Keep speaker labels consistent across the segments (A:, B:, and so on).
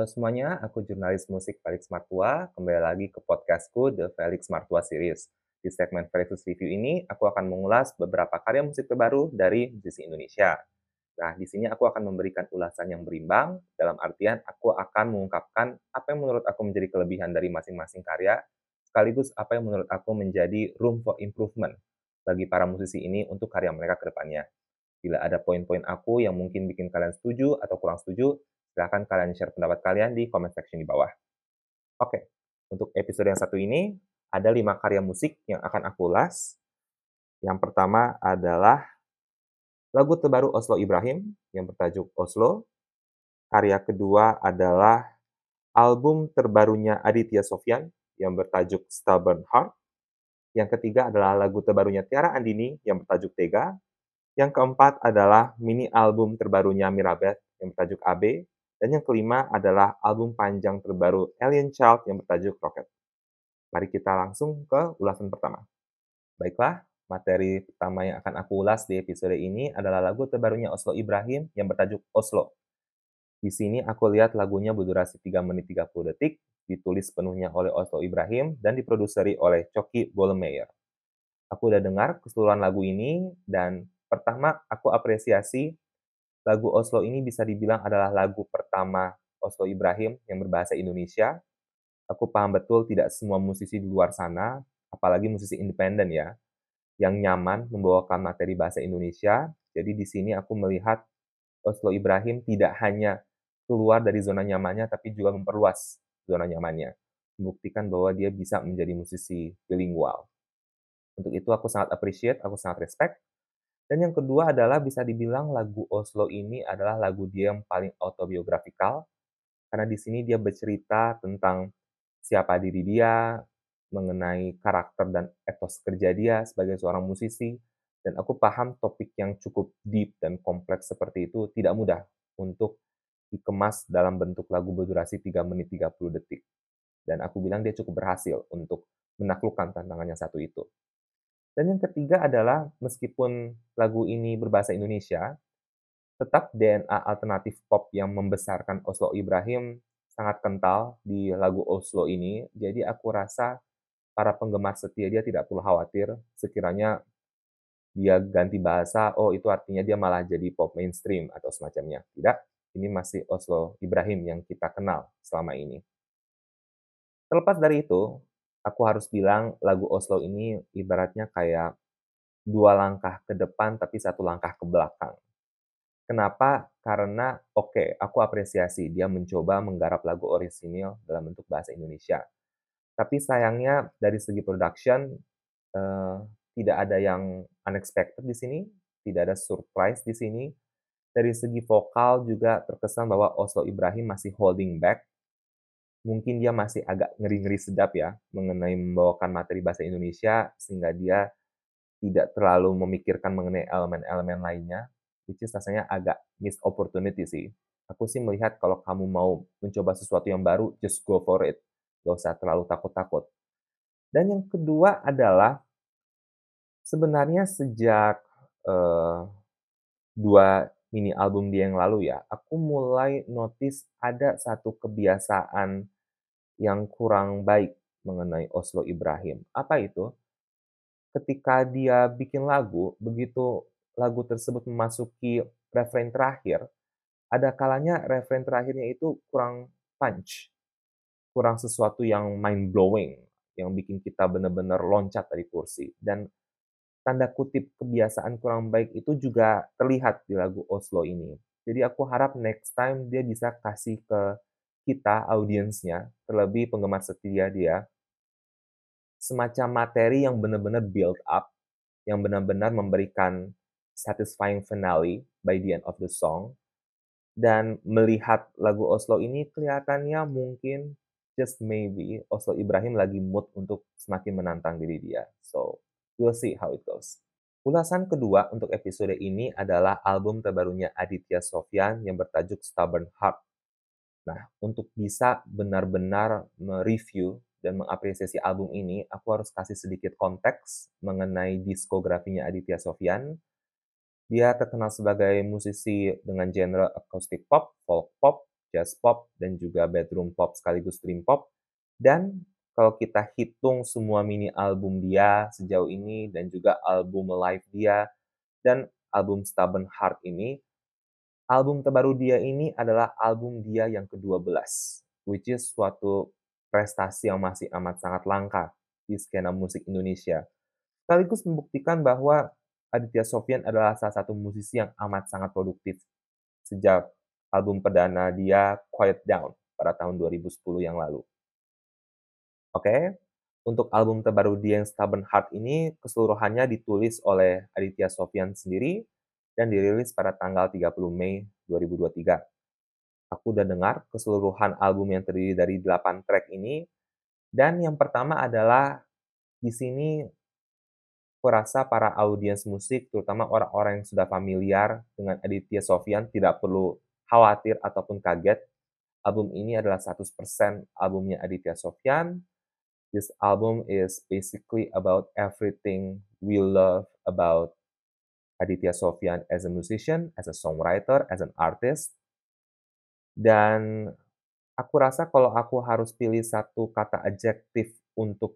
A: Halo semuanya, aku jurnalis musik Felix Martua. Kembali lagi ke podcastku The Felix Martua Series. Di segmen Felix Review ini, aku akan mengulas beberapa karya musik terbaru dari musisi Indonesia. Nah, di sini aku akan memberikan ulasan yang berimbang, dalam artian aku akan mengungkapkan apa yang menurut aku menjadi kelebihan dari masing-masing karya, sekaligus apa yang menurut aku menjadi room for improvement bagi para musisi ini untuk karya mereka ke depannya. Bila ada poin-poin aku yang mungkin bikin kalian setuju atau kurang setuju, Silahkan kalian share pendapat kalian di comment section di bawah. Oke, untuk episode yang satu ini, ada lima karya musik yang akan aku ulas. Yang pertama adalah lagu terbaru Oslo Ibrahim yang bertajuk Oslo. Karya kedua adalah album terbarunya Aditya Sofyan yang bertajuk Stubborn Heart. Yang ketiga adalah lagu terbarunya Tiara Andini yang bertajuk Tega. Yang keempat adalah mini album terbarunya Mirabeth yang bertajuk AB. Dan yang kelima adalah album panjang terbaru Alien Child yang bertajuk Rocket. Mari kita langsung ke ulasan pertama. Baiklah, materi pertama yang akan aku ulas di episode ini adalah lagu terbarunya Oslo Ibrahim yang bertajuk Oslo. Di sini aku lihat lagunya berdurasi 3 menit 30 detik, ditulis penuhnya oleh Oslo Ibrahim dan diproduseri oleh Coki Bollemeyer. Aku udah dengar keseluruhan lagu ini dan pertama aku apresiasi Lagu Oslo ini bisa dibilang adalah lagu pertama Oslo Ibrahim yang berbahasa Indonesia. Aku paham betul tidak semua musisi di luar sana, apalagi musisi independen ya, yang nyaman membawakan materi bahasa Indonesia. Jadi di sini aku melihat Oslo Ibrahim tidak hanya keluar dari zona nyamannya, tapi juga memperluas zona nyamannya. Membuktikan bahwa dia bisa menjadi musisi bilingual. Untuk itu aku sangat appreciate, aku sangat respect. Dan yang kedua adalah bisa dibilang lagu Oslo ini adalah lagu dia yang paling autobiografikal, karena di sini dia bercerita tentang siapa diri dia, mengenai karakter dan etos kerja dia sebagai seorang musisi, dan aku paham topik yang cukup deep dan kompleks seperti itu tidak mudah untuk dikemas dalam bentuk lagu berdurasi 3 menit 30 detik. Dan aku bilang dia cukup berhasil untuk menaklukkan tantangan yang satu itu. Dan yang ketiga adalah meskipun lagu ini berbahasa Indonesia, tetap DNA alternatif pop yang membesarkan Oslo Ibrahim sangat kental di lagu Oslo ini. Jadi aku rasa para penggemar setia dia tidak perlu khawatir sekiranya dia ganti bahasa, oh itu artinya dia malah jadi pop mainstream atau semacamnya. Tidak, ini masih Oslo Ibrahim yang kita kenal selama ini. Terlepas dari itu, aku harus bilang lagu Oslo ini ibaratnya kayak dua langkah ke depan tapi satu langkah ke belakang. Kenapa? Karena oke, okay, aku apresiasi dia mencoba menggarap lagu orisinil dalam bentuk bahasa Indonesia. Tapi sayangnya dari segi production uh, tidak ada yang unexpected di sini, tidak ada surprise di sini. Dari segi vokal juga terkesan bahwa Oslo Ibrahim masih holding back mungkin dia masih agak ngeri-ngeri sedap ya mengenai membawakan materi bahasa Indonesia sehingga dia tidak terlalu memikirkan mengenai elemen-elemen lainnya, which is rasanya agak miss opportunity sih. Aku sih melihat kalau kamu mau mencoba sesuatu yang baru, just go for it. Gak usah terlalu takut-takut. Dan yang kedua adalah sebenarnya sejak uh, dua mini album dia yang lalu ya, aku mulai notice ada satu kebiasaan yang kurang baik mengenai Oslo Ibrahim. Apa itu? Ketika dia bikin lagu, begitu lagu tersebut memasuki refrain terakhir, ada kalanya refrain terakhirnya itu kurang punch, kurang sesuatu yang mind blowing, yang bikin kita benar-benar loncat dari kursi. Dan tanda kutip kebiasaan kurang baik itu juga terlihat di lagu Oslo ini. Jadi aku harap next time dia bisa kasih ke kita, audiensnya, terlebih penggemar setia dia, semacam materi yang benar-benar build up, yang benar-benar memberikan satisfying finale by the end of the song. Dan melihat lagu Oslo ini kelihatannya mungkin just maybe Oslo Ibrahim lagi mood untuk semakin menantang diri dia. So, We'll see how it goes. Ulasan kedua untuk episode ini adalah album terbarunya Aditya Sofyan yang bertajuk Stubborn Heart. Nah, untuk bisa benar-benar mereview dan mengapresiasi album ini, aku harus kasih sedikit konteks mengenai diskografinya Aditya Sofyan. Dia terkenal sebagai musisi dengan genre acoustic pop, folk pop, jazz pop, dan juga bedroom pop sekaligus dream pop. Dan kalau kita hitung semua mini album dia sejauh ini dan juga album live dia dan album Stubborn Heart ini, album terbaru dia ini adalah album dia yang ke-12, which is suatu prestasi yang masih amat sangat langka di skena musik Indonesia. Sekaligus membuktikan bahwa Aditya Sofyan adalah salah satu musisi yang amat sangat produktif sejak album perdana dia Quiet Down pada tahun 2010 yang lalu. Oke, untuk album terbaru dia yang Stubborn Heart ini keseluruhannya ditulis oleh Aditya Sofyan sendiri dan dirilis pada tanggal 30 Mei 2023. Aku udah dengar keseluruhan album yang terdiri dari 8 track ini dan yang pertama adalah di sini Kurasa para audiens musik, terutama orang-orang yang sudah familiar dengan Aditya Sofyan, tidak perlu khawatir ataupun kaget. Album ini adalah 100% albumnya Aditya Sofyan. This album is basically about everything we love about Aditya Sofyan as a musician, as a songwriter, as an artist. Dan aku rasa kalau aku harus pilih satu kata adjektif untuk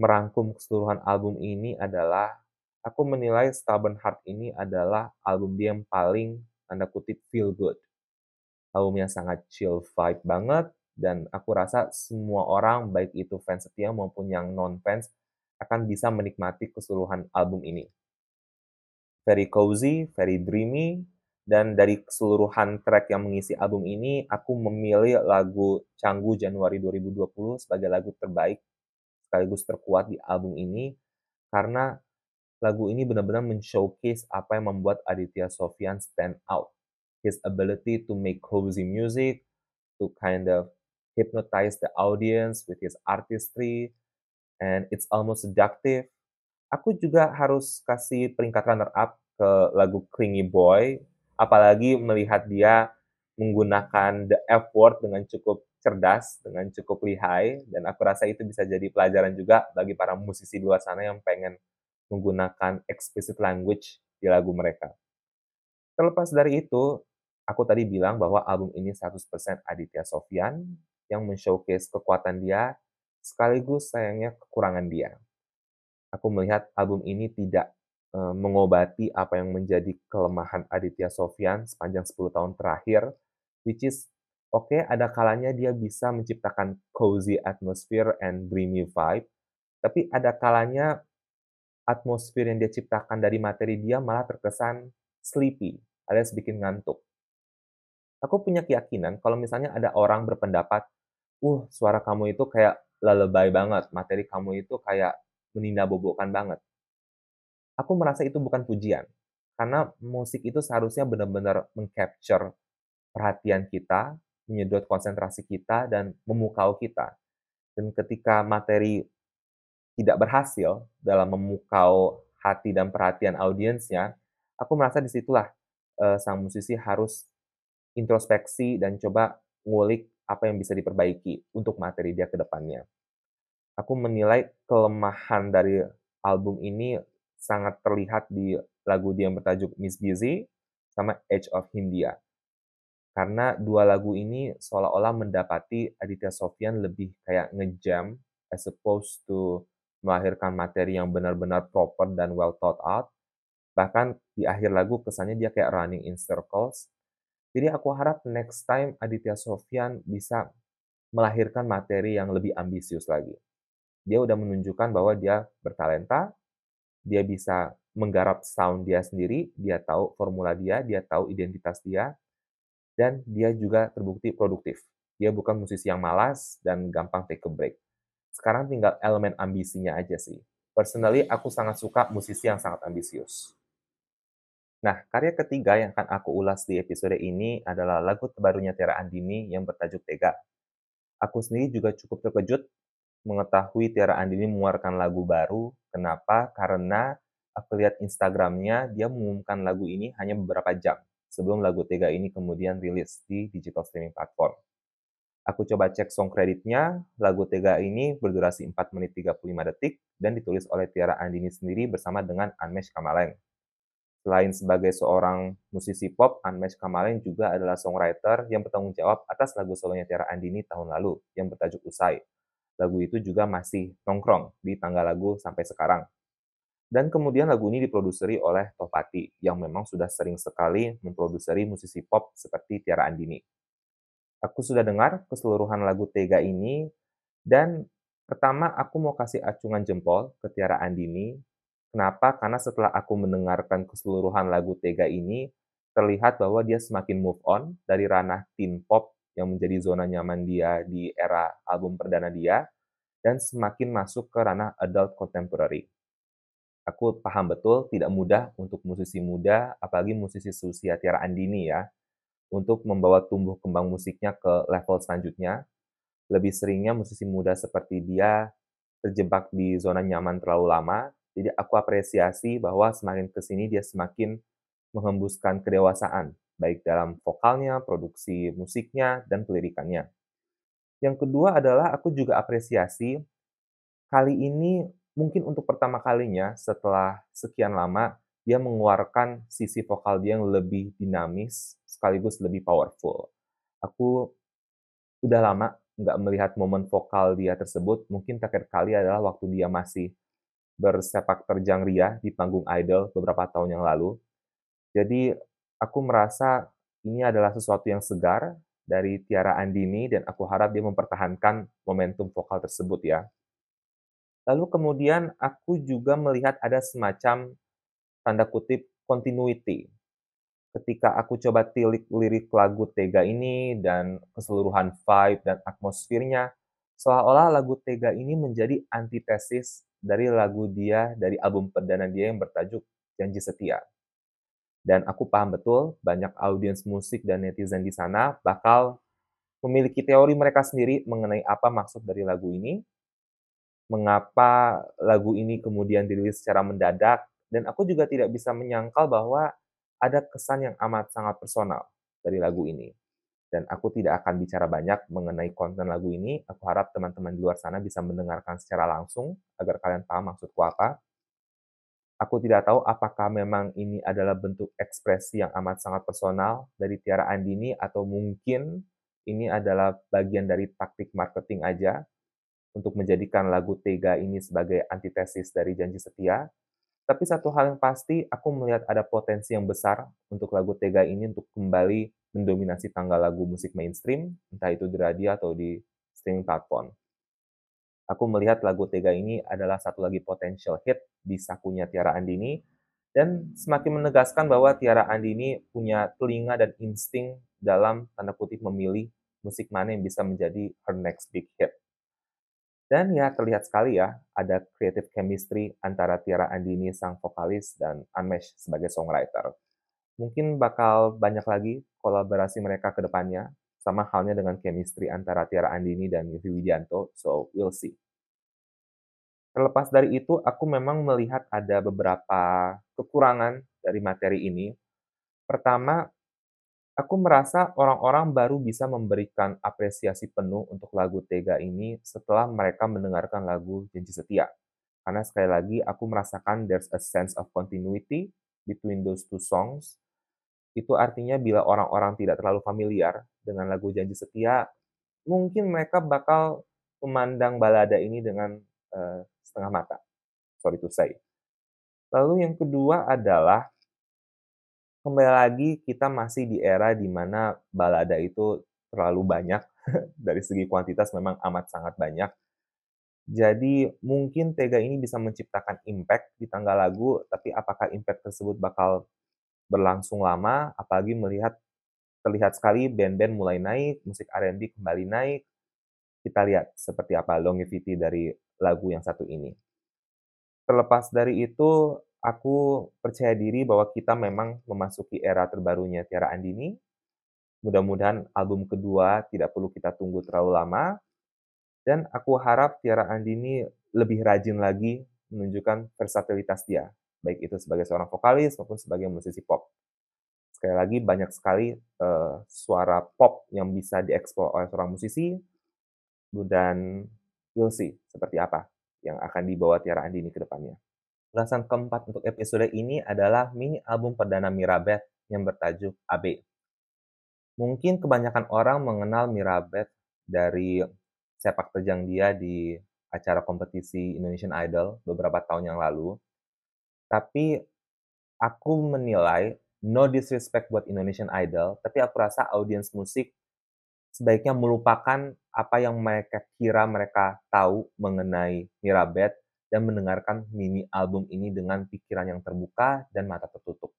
A: merangkum keseluruhan album ini adalah aku menilai Stubborn Heart ini adalah album dia yang paling tanda kutip feel good. Albumnya sangat chill vibe banget dan aku rasa semua orang baik itu fans setia maupun yang non fans akan bisa menikmati keseluruhan album ini. Very cozy, very dreamy, dan dari keseluruhan track yang mengisi album ini, aku memilih lagu Canggu Januari 2020 sebagai lagu terbaik sekaligus terkuat di album ini karena lagu ini benar-benar men-showcase apa yang membuat Aditya Sofyan stand out. His ability to make cozy music, to kind of hypnotize the audience with his artistry, and it's almost seductive. Aku juga harus kasih peringkat runner-up ke lagu Clingy Boy, apalagi melihat dia menggunakan the F word dengan cukup cerdas, dengan cukup lihai, dan aku rasa itu bisa jadi pelajaran juga bagi para musisi di luar sana yang pengen menggunakan explicit language di lagu mereka. Terlepas dari itu, aku tadi bilang bahwa album ini 100% Aditya Sofyan yang men-showcase kekuatan dia, sekaligus sayangnya kekurangan dia. Aku melihat album ini tidak uh, mengobati apa yang menjadi kelemahan Aditya Sofyan sepanjang 10 tahun terakhir, which is oke okay, ada kalanya dia bisa menciptakan cozy atmosphere and dreamy vibe, tapi ada kalanya atmosfer yang dia ciptakan dari materi dia malah terkesan sleepy, alias bikin ngantuk. Aku punya keyakinan kalau misalnya ada orang berpendapat, uh suara kamu itu kayak lullaby banget, materi kamu itu kayak meninda bobokan banget. Aku merasa itu bukan pujian, karena musik itu seharusnya benar-benar mengcapture perhatian kita, menyedot konsentrasi kita, dan memukau kita. Dan ketika materi tidak berhasil dalam memukau hati dan perhatian audiensnya, aku merasa di situlah uh, sang musisi harus introspeksi dan coba ngulik apa yang bisa diperbaiki untuk materi dia ke depannya. Aku menilai kelemahan dari album ini sangat terlihat di lagu dia yang bertajuk Miss Busy sama Age of Hindia karena dua lagu ini seolah-olah mendapati Aditya Sofyan lebih kayak ngejam as opposed to melahirkan materi yang benar-benar proper dan well thought out. Bahkan di akhir lagu kesannya dia kayak running in circles. Jadi aku harap next time Aditya Sofyan bisa melahirkan materi yang lebih ambisius lagi. Dia udah menunjukkan bahwa dia bertalenta, dia bisa menggarap sound dia sendiri, dia tahu formula dia, dia tahu identitas dia, dan dia juga terbukti produktif. Dia bukan musisi yang malas dan gampang take a break. Sekarang tinggal elemen ambisinya aja sih. Personally, aku sangat suka musisi yang sangat ambisius. Nah, karya ketiga yang akan aku ulas di episode ini adalah lagu terbarunya Tiara Andini yang bertajuk Tega. Aku sendiri juga cukup terkejut mengetahui Tiara Andini mengeluarkan lagu baru. Kenapa? Karena aku lihat Instagramnya, dia mengumumkan lagu ini hanya beberapa jam sebelum lagu Tega ini kemudian rilis di digital streaming platform. Aku coba cek song kreditnya, lagu Tega ini berdurasi 4 menit 35 detik dan ditulis oleh Tiara Andini sendiri bersama dengan Anmesh Kamaleng. Selain sebagai seorang musisi pop, Unmesh Kamalin juga adalah songwriter yang bertanggung jawab atas lagu solonya Tiara Andini tahun lalu yang bertajuk Usai. Lagu itu juga masih nongkrong di tangga lagu sampai sekarang. Dan kemudian lagu ini diproduseri oleh Topati yang memang sudah sering sekali memproduseri musisi pop seperti Tiara Andini. Aku sudah dengar keseluruhan lagu Tega ini dan pertama aku mau kasih acungan jempol ke Tiara Andini Kenapa? Karena setelah aku mendengarkan keseluruhan lagu Tega ini, terlihat bahwa dia semakin move on dari ranah teen pop yang menjadi zona nyaman dia di era album perdana dia, dan semakin masuk ke ranah adult contemporary. Aku paham betul tidak mudah untuk musisi muda, apalagi musisi seusia Tiara Andini ya, untuk membawa tumbuh kembang musiknya ke level selanjutnya. Lebih seringnya musisi muda seperti dia terjebak di zona nyaman terlalu lama, jadi aku apresiasi bahwa semakin ke sini dia semakin menghembuskan kedewasaan, baik dalam vokalnya, produksi musiknya, dan pelirikannya. Yang kedua adalah aku juga apresiasi kali ini mungkin untuk pertama kalinya setelah sekian lama dia mengeluarkan sisi vokal dia yang lebih dinamis sekaligus lebih powerful. Aku udah lama nggak melihat momen vokal dia tersebut. Mungkin terakhir kali adalah waktu dia masih bersepak terjang ria di panggung idol beberapa tahun yang lalu. Jadi aku merasa ini adalah sesuatu yang segar dari Tiara Andini dan aku harap dia mempertahankan momentum vokal tersebut ya. Lalu kemudian aku juga melihat ada semacam tanda kutip continuity. Ketika aku coba tilik lirik lagu Tega ini dan keseluruhan vibe dan atmosfernya, seolah-olah lagu Tega ini menjadi antitesis dari lagu dia dari album perdana dia yang bertajuk Janji Setia. Dan aku paham betul banyak audiens musik dan netizen di sana bakal memiliki teori mereka sendiri mengenai apa maksud dari lagu ini, mengapa lagu ini kemudian dirilis secara mendadak, dan aku juga tidak bisa menyangkal bahwa ada kesan yang amat sangat personal dari lagu ini dan aku tidak akan bicara banyak mengenai konten lagu ini. Aku harap teman-teman di luar sana bisa mendengarkan secara langsung agar kalian paham maksudku apa. Aku tidak tahu apakah memang ini adalah bentuk ekspresi yang amat sangat personal dari Tiara Andini atau mungkin ini adalah bagian dari taktik marketing aja untuk menjadikan lagu Tega ini sebagai antitesis dari Janji Setia. Tapi satu hal yang pasti, aku melihat ada potensi yang besar untuk lagu Tega ini untuk kembali mendominasi tanggal lagu musik mainstream, entah itu di radio atau di streaming platform. Aku melihat lagu Tega ini adalah satu lagi potential hit di sakunya Tiara Andini, dan semakin menegaskan bahwa Tiara Andini punya telinga dan insting dalam tanda kutip memilih musik mana yang bisa menjadi her next big hit. Dan ya terlihat sekali ya, ada creative chemistry antara Tiara Andini sang vokalis dan Unmesh sebagai songwriter. Mungkin bakal banyak lagi kolaborasi mereka ke depannya, sama halnya dengan chemistry antara Tiara Andini dan Yofi Widianto, so we'll see. Terlepas dari itu, aku memang melihat ada beberapa kekurangan dari materi ini. Pertama, aku merasa orang-orang baru bisa memberikan apresiasi penuh untuk lagu Tega ini setelah mereka mendengarkan lagu Janji Setia. Karena sekali lagi, aku merasakan there's a sense of continuity between those two songs itu artinya bila orang-orang tidak terlalu familiar dengan lagu Janji Setia, mungkin mereka bakal memandang balada ini dengan uh, setengah mata. Sorry to say. Lalu yang kedua adalah kembali lagi kita masih di era di mana balada itu terlalu banyak dari segi kuantitas memang amat sangat banyak. Jadi mungkin Tega ini bisa menciptakan impact di tanggal lagu, tapi apakah impact tersebut bakal berlangsung lama, apalagi melihat terlihat sekali band-band mulai naik, musik R&B kembali naik. Kita lihat seperti apa longevity dari lagu yang satu ini. Terlepas dari itu, aku percaya diri bahwa kita memang memasuki era terbarunya Tiara Andini. Mudah-mudahan album kedua tidak perlu kita tunggu terlalu lama. Dan aku harap Tiara Andini lebih rajin lagi menunjukkan versatilitas dia baik itu sebagai seorang vokalis maupun sebagai musisi pop. Sekali lagi banyak sekali uh, suara pop yang bisa dieksplor oleh seorang musisi dan we'll see seperti apa yang akan dibawa Tiara Andini ke depannya. Ulasan keempat untuk episode ini adalah mini album perdana Mirabeth yang bertajuk AB. Mungkin kebanyakan orang mengenal Mirabeth dari sepak terjang dia di acara kompetisi Indonesian Idol beberapa tahun yang lalu. Tapi aku menilai no disrespect buat Indonesian Idol, tapi aku rasa audiens musik sebaiknya melupakan apa yang mereka kira mereka tahu mengenai Mirabeth dan mendengarkan mini album ini dengan pikiran yang terbuka dan mata tertutup.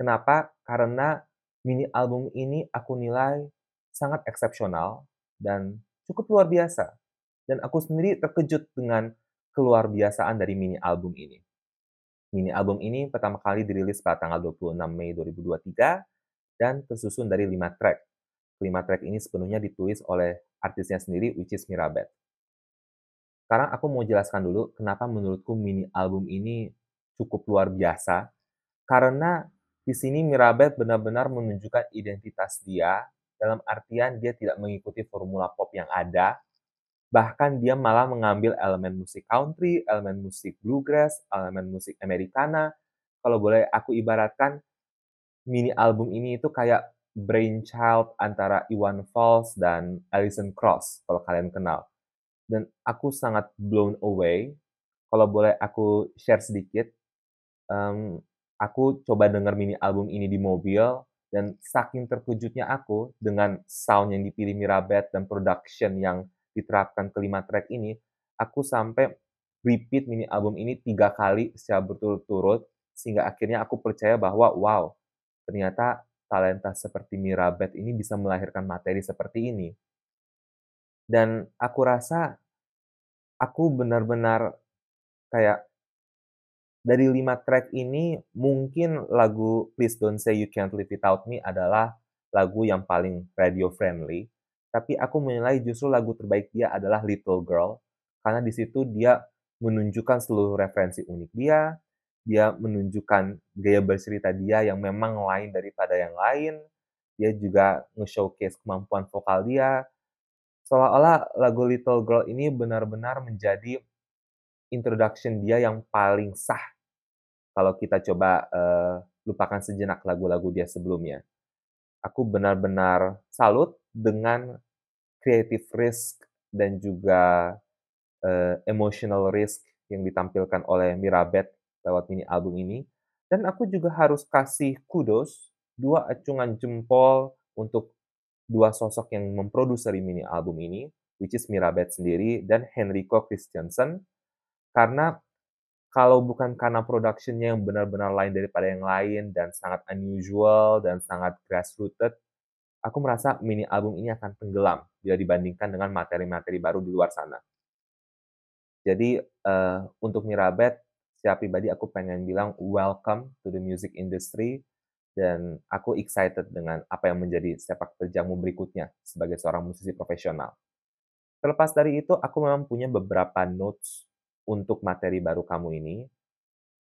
A: Kenapa? Karena mini album ini aku nilai sangat eksepsional dan cukup luar biasa. Dan aku sendiri terkejut dengan keluar biasaan dari mini album ini. Mini album ini pertama kali dirilis pada tanggal 26 Mei 2023 dan tersusun dari 5 track. Kelima track ini sepenuhnya ditulis oleh artisnya sendiri, which is Mirabeth. Sekarang aku mau jelaskan dulu kenapa menurutku mini album ini cukup luar biasa. Karena di sini Mirabeth benar-benar menunjukkan identitas dia dalam artian dia tidak mengikuti formula pop yang ada. Bahkan dia malah mengambil elemen musik country, elemen musik bluegrass, elemen musik Americana. Kalau boleh aku ibaratkan, mini album ini itu kayak brainchild antara Iwan Fals dan Alison Cross, kalau kalian kenal dan aku sangat blown away. Kalau boleh aku share sedikit, um, aku coba dengar mini album ini di mobil dan saking terkejutnya aku dengan sound yang dipilih Mirabeth dan production yang diterapkan kelima track ini, aku sampai repeat mini album ini tiga kali secara berturut-turut sehingga akhirnya aku percaya bahwa wow ternyata talenta seperti Mirabeth ini bisa melahirkan materi seperti ini. Dan aku rasa aku benar-benar kayak dari lima track ini mungkin lagu Please Don't Say You Can't Live Without Me adalah lagu yang paling radio friendly. Tapi aku menilai justru lagu terbaik dia adalah Little Girl karena di situ dia menunjukkan seluruh referensi unik dia, dia menunjukkan gaya bercerita dia yang memang lain daripada yang lain. Dia juga nge-showcase kemampuan vokal dia, seolah-olah lagu Little Girl ini benar-benar menjadi introduction dia yang paling sah kalau kita coba uh, lupakan sejenak lagu-lagu dia sebelumnya. Aku benar-benar salut dengan creative risk dan juga uh, emotional risk yang ditampilkan oleh Mirabeth lewat mini album ini. Dan aku juga harus kasih kudos, dua acungan jempol untuk dua sosok yang memproduseri mini album ini, which is Mirabeth sendiri dan Henrico Christiansen, karena kalau bukan karena productionnya yang benar-benar lain daripada yang lain dan sangat unusual dan sangat grassrooted, aku merasa mini album ini akan tenggelam bila dibandingkan dengan materi-materi baru di luar sana. Jadi uh, untuk Mirabeth, secara pribadi aku pengen bilang welcome to the music industry dan aku excited dengan apa yang menjadi sepak terjangmu berikutnya sebagai seorang musisi profesional. Terlepas dari itu, aku memang punya beberapa notes untuk materi baru kamu ini.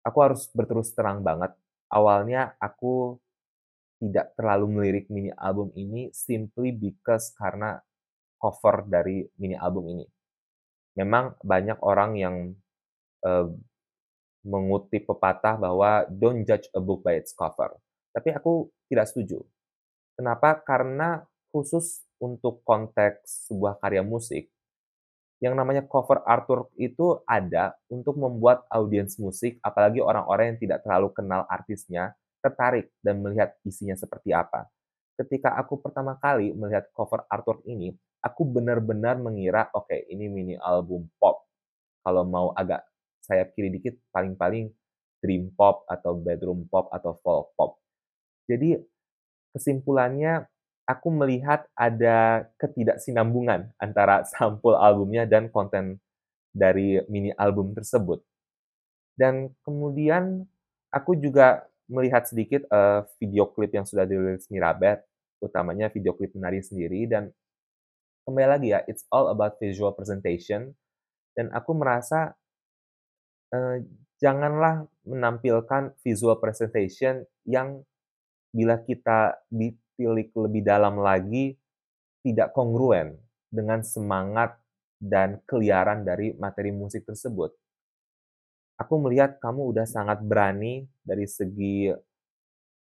A: Aku harus berterus terang banget, awalnya aku tidak terlalu melirik mini album ini simply because karena cover dari mini album ini. Memang banyak orang yang uh, mengutip pepatah bahwa don't judge a book by its cover. Tapi aku tidak setuju. Kenapa? Karena khusus untuk konteks sebuah karya musik, yang namanya cover artwork itu ada untuk membuat audiens musik, apalagi orang-orang yang tidak terlalu kenal artisnya, tertarik dan melihat isinya seperti apa. Ketika aku pertama kali melihat cover artwork ini, aku benar-benar mengira, oke, okay, ini mini album pop. Kalau mau agak saya kiri dikit, paling-paling dream pop atau bedroom pop atau folk pop. Jadi kesimpulannya aku melihat ada ketidaksinambungan antara sampul albumnya dan konten dari mini album tersebut. Dan kemudian aku juga melihat sedikit uh, video klip yang sudah dirilis Mirabeth, utamanya video klip menari sendiri dan kembali lagi ya, it's all about visual presentation dan aku merasa uh, janganlah menampilkan visual presentation yang bila kita ditilik lebih dalam lagi tidak kongruen dengan semangat dan keliaran dari materi musik tersebut. Aku melihat kamu udah sangat berani dari segi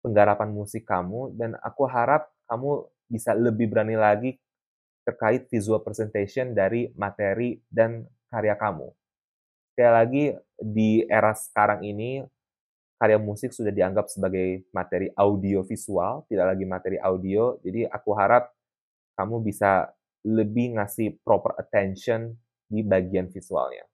A: penggarapan musik kamu dan aku harap kamu bisa lebih berani lagi terkait visual presentation dari materi dan karya kamu. Sekali lagi, di era sekarang ini, karya musik sudah dianggap sebagai materi audio visual, tidak lagi materi audio. Jadi aku harap kamu bisa lebih ngasih proper attention di bagian visualnya.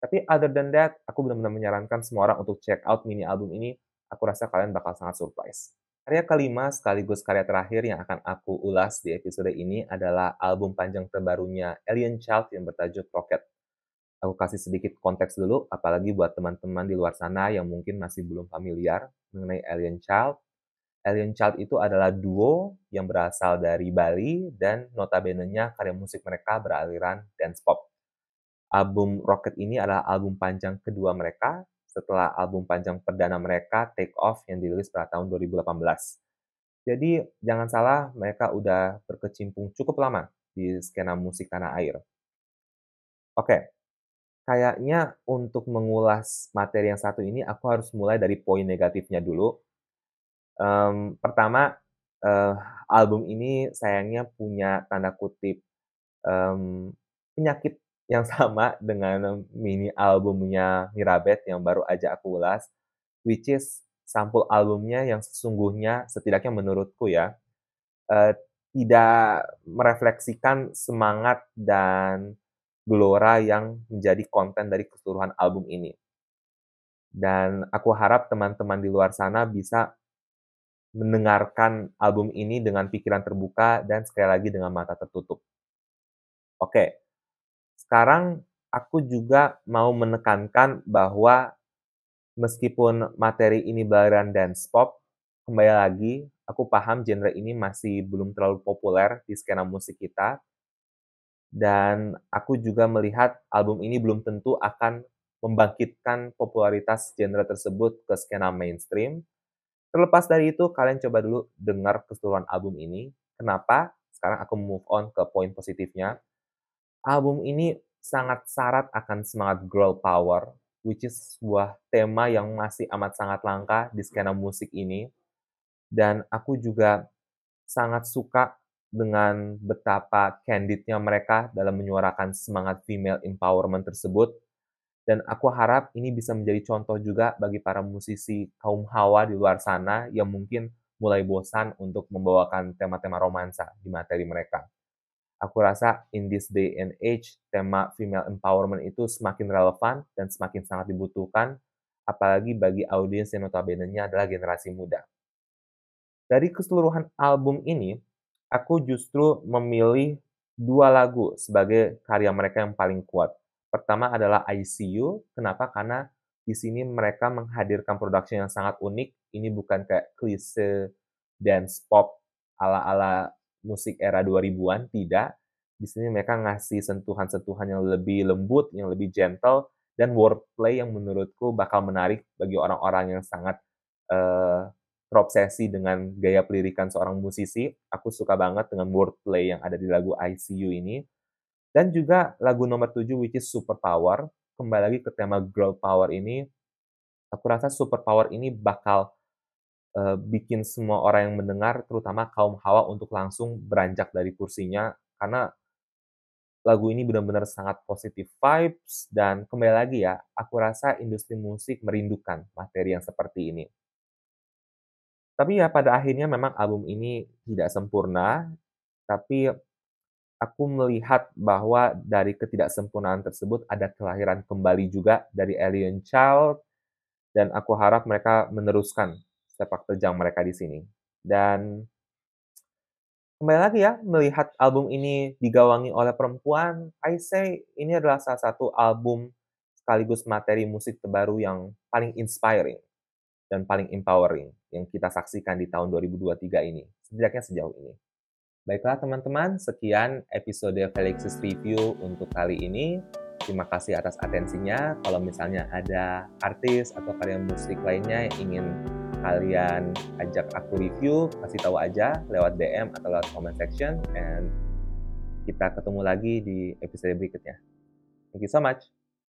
A: Tapi other than that, aku benar-benar menyarankan semua orang untuk check out mini album ini. Aku rasa kalian bakal sangat surprise. Karya kelima sekaligus karya terakhir yang akan aku ulas di episode ini adalah album panjang terbarunya Alien Child yang bertajuk Rocket. Aku kasih sedikit konteks dulu, apalagi buat teman-teman di luar sana yang mungkin masih belum familiar mengenai Alien Child. Alien Child itu adalah duo yang berasal dari Bali dan notabene-nya karya musik mereka beraliran dance pop. Album Rocket ini adalah album panjang kedua mereka setelah album panjang perdana mereka Take Off yang dirilis pada tahun 2018. Jadi jangan salah, mereka udah berkecimpung cukup lama di skena musik tanah air. Oke, kayaknya untuk mengulas materi yang satu ini aku harus mulai dari poin negatifnya dulu. Um, pertama, uh, album ini sayangnya punya tanda kutip um, penyakit yang sama dengan mini albumnya Mirabet yang baru aja aku ulas, which is sampul albumnya yang sesungguhnya setidaknya menurutku ya uh, tidak merefleksikan semangat dan Gelora yang menjadi konten dari keseluruhan album ini. Dan aku harap teman-teman di luar sana bisa mendengarkan album ini dengan pikiran terbuka dan sekali lagi dengan mata tertutup. Oke, sekarang aku juga mau menekankan bahwa meskipun materi ini belaran dance pop, kembali lagi, aku paham genre ini masih belum terlalu populer di skena musik kita, dan aku juga melihat album ini belum tentu akan membangkitkan popularitas genre tersebut ke skena mainstream. Terlepas dari itu, kalian coba dulu dengar keseluruhan album ini. Kenapa? Sekarang aku move on ke poin positifnya. Album ini sangat syarat akan semangat girl power, which is sebuah tema yang masih amat sangat langka di skena musik ini. Dan aku juga sangat suka dengan betapa candidnya mereka dalam menyuarakan semangat female empowerment tersebut. Dan aku harap ini bisa menjadi contoh juga bagi para musisi kaum hawa di luar sana yang mungkin mulai bosan untuk membawakan tema-tema romansa di materi mereka. Aku rasa in this day and age, tema female empowerment itu semakin relevan dan semakin sangat dibutuhkan, apalagi bagi audiens yang notabene-nya adalah generasi muda. Dari keseluruhan album ini, aku justru memilih dua lagu sebagai karya mereka yang paling kuat. Pertama adalah ICU. Kenapa? Karena di sini mereka menghadirkan production yang sangat unik. Ini bukan kayak klise dance pop ala-ala musik era 2000-an, tidak. Di sini mereka ngasih sentuhan-sentuhan yang lebih lembut, yang lebih gentle, dan wordplay yang menurutku bakal menarik bagi orang-orang yang sangat uh, terobsesi dengan gaya pelirikan seorang musisi. Aku suka banget dengan wordplay yang ada di lagu ICU ini. Dan juga lagu nomor 7 which is Super Power. Kembali lagi ke tema girl power ini. Aku rasa Super Power ini bakal uh, bikin semua orang yang mendengar, terutama kaum hawa untuk langsung beranjak dari kursinya. Karena lagu ini benar-benar sangat positif vibes dan kembali lagi ya, aku rasa industri musik merindukan materi yang seperti ini. Tapi ya pada akhirnya memang album ini tidak sempurna, tapi aku melihat bahwa dari ketidaksempurnaan tersebut ada kelahiran kembali juga dari Alien Child dan aku harap mereka meneruskan sepak terjang mereka di sini. Dan kembali lagi ya, melihat album ini digawangi oleh perempuan, I say ini adalah salah satu album sekaligus materi musik terbaru yang paling inspiring dan paling empowering yang kita saksikan di tahun 2023 ini, setidaknya sejauh ini. Baiklah teman-teman, sekian episode Felix's Review untuk kali ini. Terima kasih atas atensinya. Kalau misalnya ada artis atau karya musik lainnya yang ingin kalian ajak aku review, kasih tahu aja lewat DM atau lewat comment section. And kita ketemu lagi di episode berikutnya. Thank you so much.